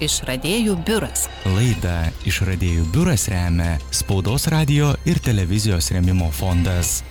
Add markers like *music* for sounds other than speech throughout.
Išradėjų biuras. Laidą Išradėjų biuras remia Spaudos radio ir televizijos remimo fondas.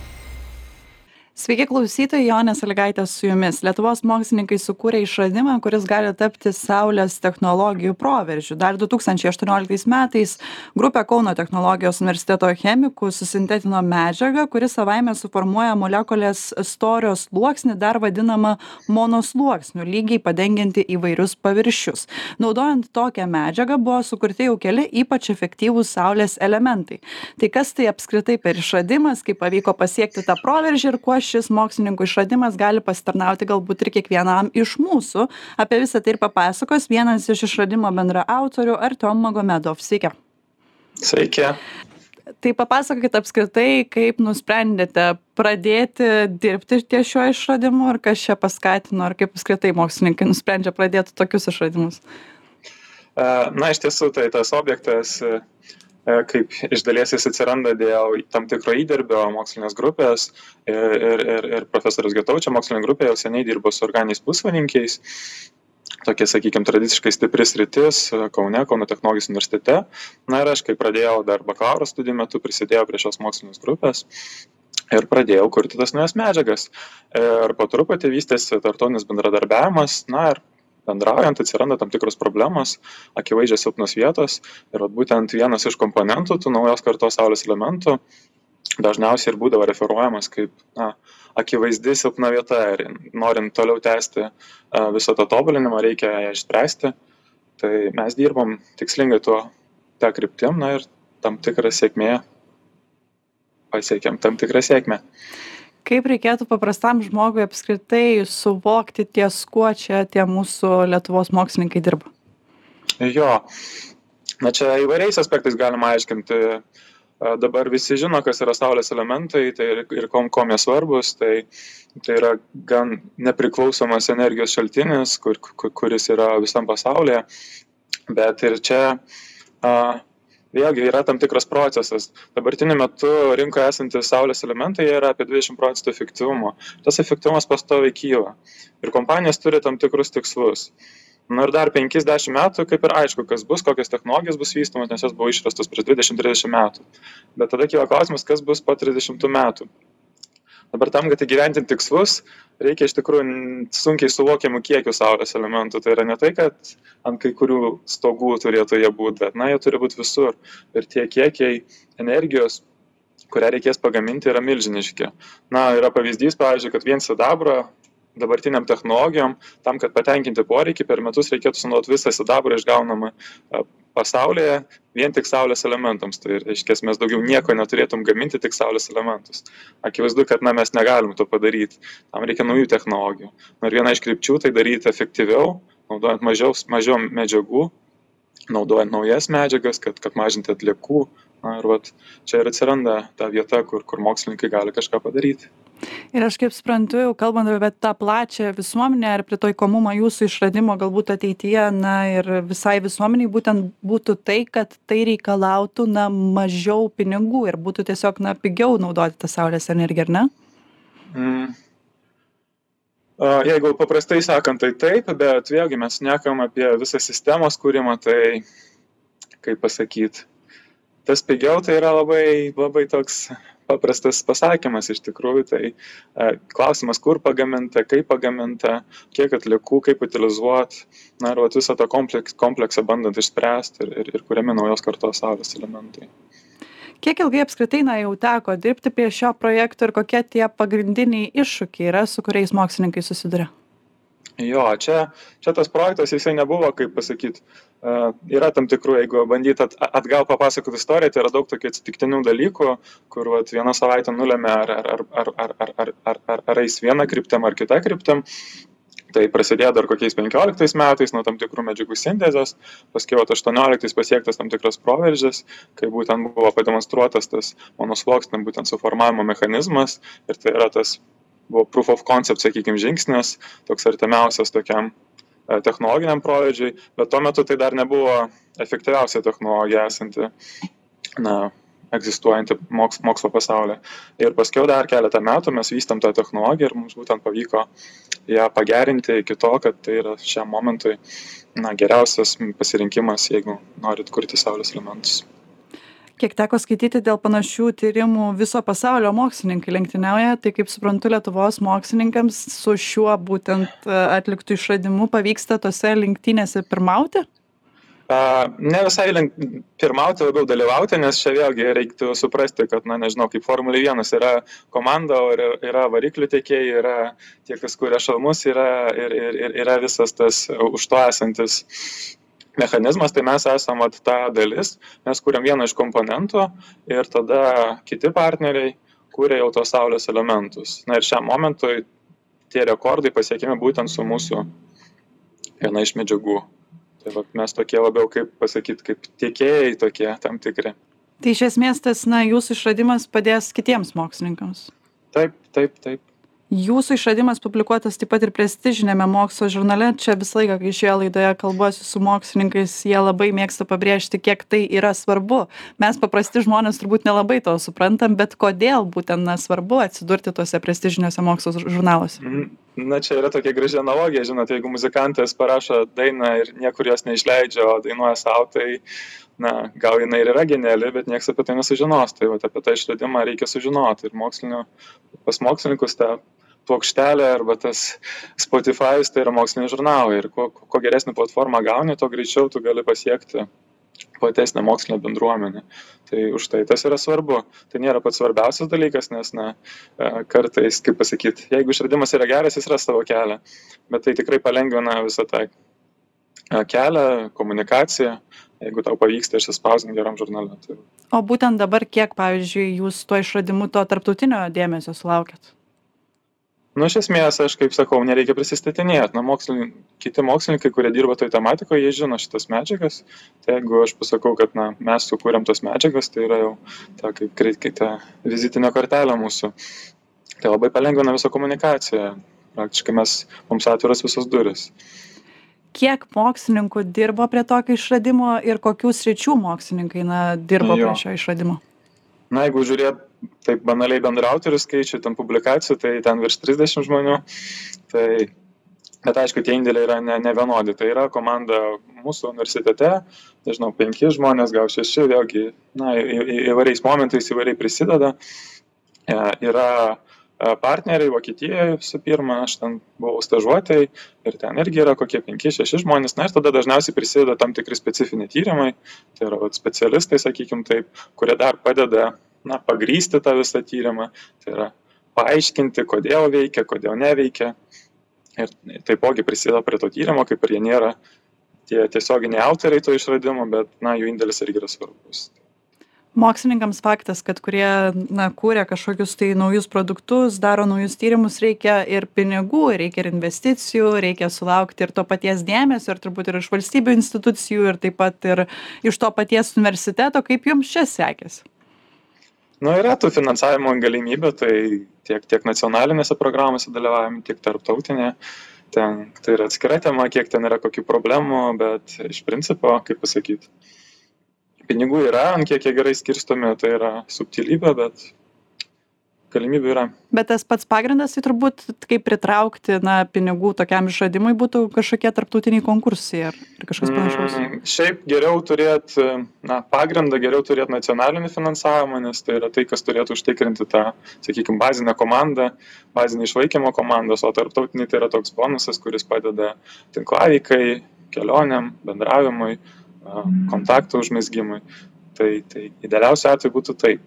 Sveiki klausytojai, Jonė Saligaitė su jumis. Lietuvos mokslininkai sukūrė išradimą, kuris gali tapti Saulės technologijų proveržių. Dar 2018 metais grupė Kauno technologijos universiteto chemikų susintetino medžiagą, kuri savaime suformuoja molekulės storio sluoksnį, dar vadinamą monosluoksniu, lygiai padengianti įvairius paviršius. Naudojant tokią medžiagą buvo sukurti jau keli ypač efektyvūs Saulės elementai. Tai kas tai apskritai per išradimas, kaip pavyko pasiekti tą proveržį ir kuo šis mokslininkų išradimas gali pasitarnauti galbūt ir kiekvienam iš mūsų. Apie visą tai ir papasakos vienas iš išradimo bendraautorių Artom Magomedov. Sveiki. Sveiki. Tai papasakokit apskritai, kaip nusprendėte pradėti dirbti ties šiuo išradimu ir kas čia paskatino, ar kaip apskritai mokslininkai nusprendžia pradėti tokius išradimus. Na, iš tiesų, tai tas objektas E, kaip iš dalies jis atsiranda dėl tam tikro įdirbio mokslinės grupės ir, ir, ir, ir profesorius Getaučia mokslinė grupė jau seniai dirbo su organiniais pusvaninkiais. Tokia, sakykime, tradiciškai stipris rytis Kaune, Kauno technologijos universitete. Na ir aš, kai pradėjau dar bakalauro studijų metu, prisidėjau prie šios mokslinės grupės ir pradėjau kurti tas naujas medžiagas. Ir po truputį vystėsi tartonis bendradarbiavimas, na ir bendraujant atsiranda tam tikros problemos, akivaizdžiai silpnos vietos ir būtent vienas iš komponentų tų naujos kartos Saulės elementų dažniausiai ir būdavo referuojamas kaip na, akivaizdi silpna vieta ir norint toliau tęsti visą tą tobulinimą reikia ją išspręsti. Tai mes dirbom tikslingai tuo tą kryptim, na ir tam tikrą sėkmę pasiekėm, tam tikrą sėkmę kaip reikėtų paprastam žmogui apskritai suvokti ties kuo čia tie mūsų lietuvos mokslininkai dirba jo na čia įvairiais aspektais galima aiškinti dabar visi žino, kas yra Saulės elementai tai ir, ir kom, kom jie svarbus. Tai, tai yra gan nepriklausomas energijos šaltinis, kur, kur, kuris yra visam pasaulyje. Bet ir čia a, vėlgi yra tam tikras procesas. Dabartiniu metu rinkoje esantys saulės elementai jie yra apie dvidešim procentų efektyvumo. Tas efektyvumas pastoviai kyla. Ir kompanijos turi tam tikrus tikslus. Na ir dar penkis dešim metų kaip ir aišku kas bus kokios technologijos bus vystomos nes jos buvo išrastos prieš dvidešim trisdešim metų. Bet tada kyla klausimas kas bus po trisdešimtų metų dabar tam kad įgyvendint tikslus reikia iš tikrųjų sunkiai suvokiamų kiekių saulės elementų. Tai yra ne tai kad ant kai kurių stogų turėtų jie būt bet na jie turi būt visur. Ir tie kiekiai energijos kurią reikės pagaminti yra milžiniški. Na yra pavyzdys pavyzdžiui kad vien sidabro dabartinėm technologijom tam kad patenkinti poreikį per metus reikėtų sunaudot visą sidabrą išgaunamą pasaulyje vien tik saulės elementams. Tai reiškias mes daugiau nieko neturėtum gaminti tik saulės elementus. Akivaizdu kad na mes negalim to padaryt. Tam reikia naujų technologijų. Na ir viena iš krypčių tai daryt efektyviau naudojant mažiau mažiau medžiagų naudojant naujas medžiagas kad kad mažinti atliekų. Na ir vat čia ir atsiranda ta vieta kur kur mokslininkai gali kažką padaryti ir aš kaip suprantu jau kalbant apie tą plačią visuomenę ir pritaikomumą jūsų išradimo galbūt ateityje na ir visai visuomenei būtent būtų tai kad tai reikalautų na mažiau pinigų ir būtų tiesiog na pigiau naudoti tą saulės energiją ar ne mm. Jeigu paprastai sakant, tai taip, bet vėlgi mes nekam apie visą sistemos kūrimą, tai kaip pasakyti, tas pigiau tai yra labai, labai toks paprastas pasakymas iš tikrųjų tai e, klausimas kur pagaminta kaip pagaminta kiek atliekų kaip utilizuot na ir visą tą kompleks kompleksą bandant išspręst ir ir ir kuriami naujos kartos saulės elementai. Kiek ilgai apskritai na jau teko dirbti prie šio projekto ir kokie tie pagrindiniai iššūkiai yra su kuriais mokslininkai susiduria jo čia čia tas projektas jisai nebuvo kaip pasakyt yra tam tikrų jeigu bandyt at atgal papasakot istoriją tai yra daug tokių atsitiktinių dalykų kur vat viena savaitė nulemia ar ar ar ar ar ar ar ar ar eis viena kryptim ar kita kryptim. Tai prasidėjo dar kokiais penkioliktais metais nuo tam tikrų medžiagų sintezės vat aštuonioliktais pasiektas tam tikras proveržis kai būtent buvo pademonstruotas tas monosluoksnių būtent suformavimo mechanizmas ir tai yra tas buvo proof of concept sakykim žingsnis toks artimiausias tokiam e, technologiniam proveržiui bet tuo metu tai dar nebuvo efektyviausia technologija esanti na egzistuojanti moks mokslo pasaulyje ir paskiau dar keletą metų mes vystėm tą technologiją ir mums būtent pavyko ją pagerinti iki to, kad tai yra šiam momentui na, geriausias pasirinkimas, jeigu norit kurti saulės elementus. Kiek teko skaityti dėl panašių tyrimų viso pasaulio mokslininkai lenktyniauja, tai kaip suprantu, Lietuvos mokslininkams su šiuo būtent e, atliktų išradimu pavyksta tose lenktynėse pirmauti? Ne visai link pirmauti, labiau dalyvauti, nes čia vėlgi reiktų suprasti, kad, na, nežinau, kaip Formulė 1 yra komanda, o yra variklių tiekėjai, yra tie, kas kuria šalmus, yra, ir, ir, ir yra visas tas už to esantis mechanizmas, tai mes esame ta dalis, mes kuriam vieną iš komponentų ir tada kiti partneriai kūrė jau tos saulės elementus. Na ir šiam momentui tie rekordai pasiekimi būtent su mūsų viena iš medžiagų. Tai vat mes tokie labiau kaip pasakyt kaip tiekėjai tokie tam tikri. Tai iš esmės tas na jūsų išradimas padės kitiems mokslininkams. Taip taip taip jūsų išradimas publikuotas taip pat ir prestižiniame mokslo žurnale. Čia visą laiką kai šioje laidoje kalbuosi su mokslininkais jie labai mėgsta pabrėžti kiek tai yra svarbu. Mes paprasti žmonės turbūt nelabai to suprantam bet kodėl būtent na svarbu atsidurti tuose prestižiniuose mokslo žurnaluose? Mhm. na čia yra tokia graži analogija žinot jeigu muzikantas parašo dainą ir niekur jos neišleidžia o dainuoja sau tai na gal jinai ir yra geniali bet nieks apie tai nesužinos. Tai vat apie tą išradimą reikia sužinot ir mokslinių pas mokslininkus ta plokštelė arba tas Spotify'us tai yra moksliniai žurnalai ir kuo, kuo geresnį platformą gauni, tuo greičiau tu gali pasiekti platesnę mokslinę bendruomenę. Tai už tai tas yra svarbu. Tai nėra pats svarbiausias dalykas, nes na, e, kartais, kaip pasakyti, jeigu išradimas yra geras, jis ras savo kelią. Bet tai tikrai palengvina visą tą e, kelią, komunikaciją, jeigu tau pavyksta išsispausinti geram žurnale. Tai... O būtent dabar kiek, pavyzdžiui, jūs tuo išradimu to tarptautinio dėmesio sulaukėt? Nu iš esmės aš kaip sakau nereikia prisistatinėt. Na mokslin kiti mokslininkai kurie dirba toj tematikoj jie žino šitas medžiagas. Tai jeigu aš pasakau kad na mes sukūrėm tas medžiagas tai yra jau ta kaip ta vizitinė kortelė mūsų. Tai labai palengvina visą komunikaciją. Praktiškai mes mums atviros visos durys. Kiek mokslininkų dirbo prie tokio išradimo ir kokių sričių mokslininkai na dirbo prie šio išradimo? Na jeigu žiūrėt taip banaliai bendraautorių skaičių, ten publikacijų, tai ten virš 30 žmonių. Tai, bet aišku, tie indėliai yra ne, ne vienodi. Tai yra komanda mūsų universitete, nežinau, penki žmonės, gal šeši, vėlgi, na, į, į, įvairiais momentais įvairiai prisideda. E, yra e, partneriai Vokietijoje visų pirma, aš ten buvau stažuotėjai ir ten irgi yra kokie 5-6 žmonės, na ir tada dažniausiai prisideda tam tikri specifiniai tyrimai, tai yra specialistai, sakykime taip, kurie dar padeda na, pagrysti tą visą tyrimą, tai yra paaiškinti, kodėl veikia, kodėl neveikia. Ir taipogi prisideda prie to tyrimo, kaip ir jie nėra tie tiesioginiai autoriai to išradimo, bet, na, jų indėlis irgi yra svarbus. Mokslininkams faktas kad kurie na kuria kažkokius tai naujus produktus daro naujus tyrimus reikia ir pinigų reikia ir investicijų reikia sulaukti ir to paties dėmesio ir turbūt ir iš valstybių institucijų ir taip pat ir iš to paties universiteto. Kaip jums čia sekėsi nu yra tų finansavimo galimybių tai tiek tiek nacionalinėse programose dalyvaujam tiek tarptautinėje ten tai yra atskira tema kiek ten yra kokių problemų bet iš principo kaip pasakyt pinigų yra ant kiek jie gerai skirstomi tai yra subtilybė bet galimybių yra. Bet tas pats pagrindas, tai turbūt kaip pritraukti na, pinigų tokiam išradimui būtų kažkokie tarptautiniai konkursai ar, kažkas panašaus. Mm, šiaip geriau turėti, na, pagrindą geriau turėti nacionalinį finansavimą, nes tai yra tai, kas turėtų užtikrinti tą, sakykime, bazinę komandą, bazinį išlaikymo komandos, o tarptautiniai tai yra toks bonusas, kuris padeda tinklavykai, kelioniam, bendravimui, kontaktų užmėsgymui. Tai, tai idealiausiu atveju būtų taip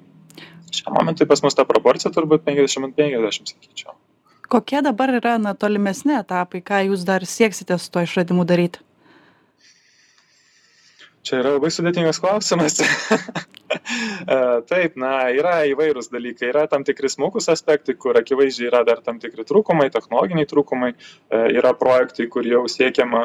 šiam momentui pas mus ta proporcija turbūt 50-50, sakyčiau. Kokie dabar yra na, tolimesni etapai, ką jūs dar sieksite su to išradimu daryti? Čia yra labai sudėtingas klausimas. *laughs* E, taip, na, yra įvairūs dalykai. Yra tam tikri smulkus aspektai, kur akivaizdžiai yra dar tam tikri trūkumai, technologiniai trūkumai. E, yra projektai, kur jau siekiama,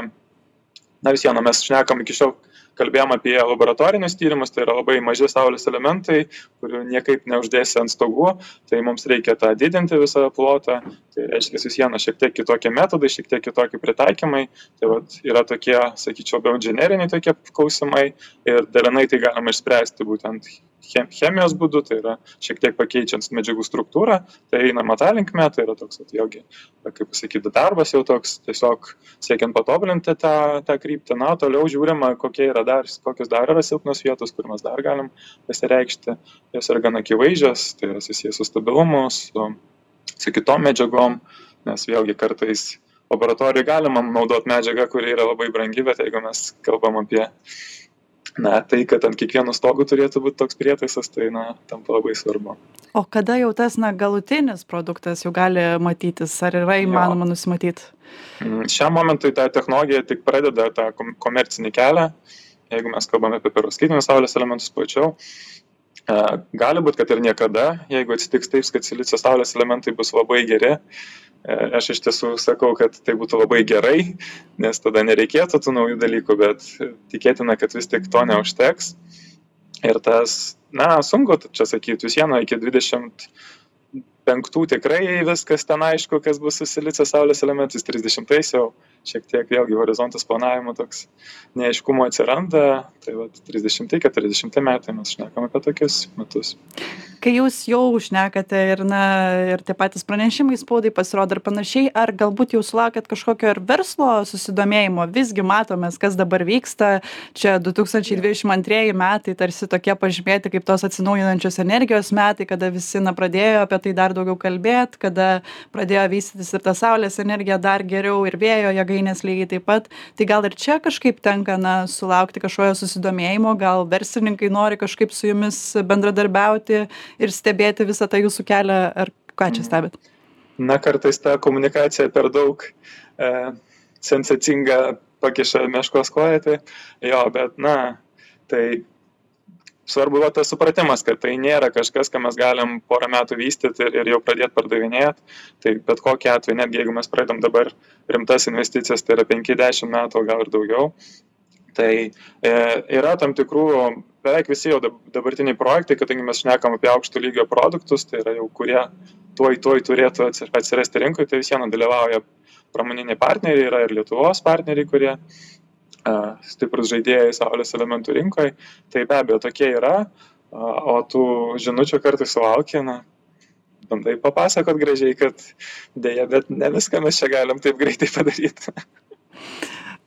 na vis viena, mes šnekam iki šiol kalbėjom apie laboratorinius tyrimus, tai yra labai maži saulės elementai, kurių niekaip neuždėsi ant stogų, tai mums reikia tą didinti visą plotą, tai reiškia vis viena šiek tiek kitokie metodai, šiek tiek kitokie pritaikymai, tai vat, yra tokie, sakyčiau, labiau generiniai tokie klausimai ir dalinai tai galima išspręsti būtent chemijos būdu, tai yra šiek tiek pakeičiant medžiagų struktūrą, tai einama tą linkme, tai yra toks, vėlgi, kaip pasakyti, darbas jau toks, tiesiog siekiant patobulinti tą, tą kryptį, na, toliau žiūrima, kokie yra dar, kokios dar yra silpnos vietos, kur mes dar galim pasireikšti, jos yra gana akivaizdžios, tai yra susijęs su stabilumu, su, su kitom medžiagom, nes vėlgi kartais laboratorijoje galima naudoti medžiagą, kuri yra labai brangi, bet jeigu mes kalbam apie na tai kad ant kiekvieno stogo turėtų būt toks prietaisas tai na tampa labai svarbu. O kada jau tas na galutinis produktas jau gali matytis? Ar yra įmanoma nusimatyt mm, šiam momentui ta technologija tik pradeda tą komercinį kelią. Jeigu mes kalbame apie perovskitinius saulės elementus plačiau gali būt kad ir niekada jeigu atsitiks taip kad silicio saulės elementai bus labai geri aš iš tiesų sakau, kad tai būtų labai gerai, nes tada nereikėtų tų naujų dalykų, bet tikėtina, kad vis tik to neužteks. Ir tas, na, sunku čia sakyti, vis vieno iki 20 penktų tikrai viskas ten aišku, kas bus susilice Saulės elementais, 30-ais jau šiek tiek vėlgi horizontas planavimo toks neaiškumo atsiranda, tai va 30-40 metai mes šnekam apie tokius metus. Kai jūs jau šnekate ir na ir tie patys pranešimai spaudai pasirodo ir panašiai ar galbūt jau sulaukėt kažkokio ir verslo susidomėjimo? Visgi matom mes kas dabar vyksta. Čia du tūkstančiai dvidešim antrieji metai tarsi tokie pažymėti kaip tos atsinaujinančios energijos metai kada visi na pradėjo apie tai dar daugiau kalbėt kada pradėjo vystytis ir ta saulės energija dar geriau ir vėjo jėgainės lygiai taip pat tai gal ir čia kažkaip tenka na sulaukti kažkokio susidomėjimo gal verslininkai nori kažkaip su jumis bendradarbiauti ir stebėti visą tą jūsų kelią, ar ką čia stebit? Na, kartais ta komunikacija per daug e, sensacinga pakiša meškos koją, tai jo, bet, na, tai svarbu va, tas supratimas, kad tai nėra kažkas, ką mes galim porą metų vystyti ir, ir jau pradėti pardavinėti. Tai bet kokia atveju, netgi jeigu mes pradedam dabar rimtas investicijas, tai yra 50 metų, gal ir daugiau, tai e, yra tam tikrų beveik visi jau dabartiniai projektai, kadangi mes šnekam apie aukšto lygio produktus, tai yra jau kurie tuoj tuoj turėtų atsirasti rinkoje, tai vis viena dalyvauja pramoniniai partneriai, yra ir Lietuvos partneriai, kurie stiprus žaidėjai Saulės elementų rinkoje, tai be abejo tokie yra, o tų žinučių kartais sulaukia, na, bandai papasakot gražiai, kad dėja, bet ne viską mes čia galim taip greitai *laughs* padaryti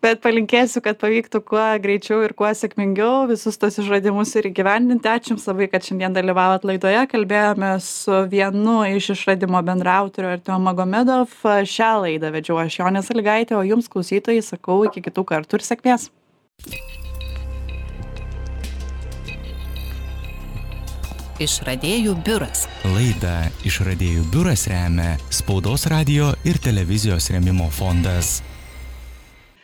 bet palinkėsiu kad pavyktų kuo greičiau ir kuo sėkmingiau visus tuos išradimus ir įgyvendinti ačiū jums labai kad šiandien dalyvavot laidoje kalbėjomės su vienu iš išradimo bendraautorių artiom magomedov šią laidą vedžiau aš jonė salygaitė o jums klausytojai sakau iki kitų kartų ir sėkmės Išradėjų biuras. Laidą Išradėjų biuras remia Spaudos radio ir televizijos remimo fondas.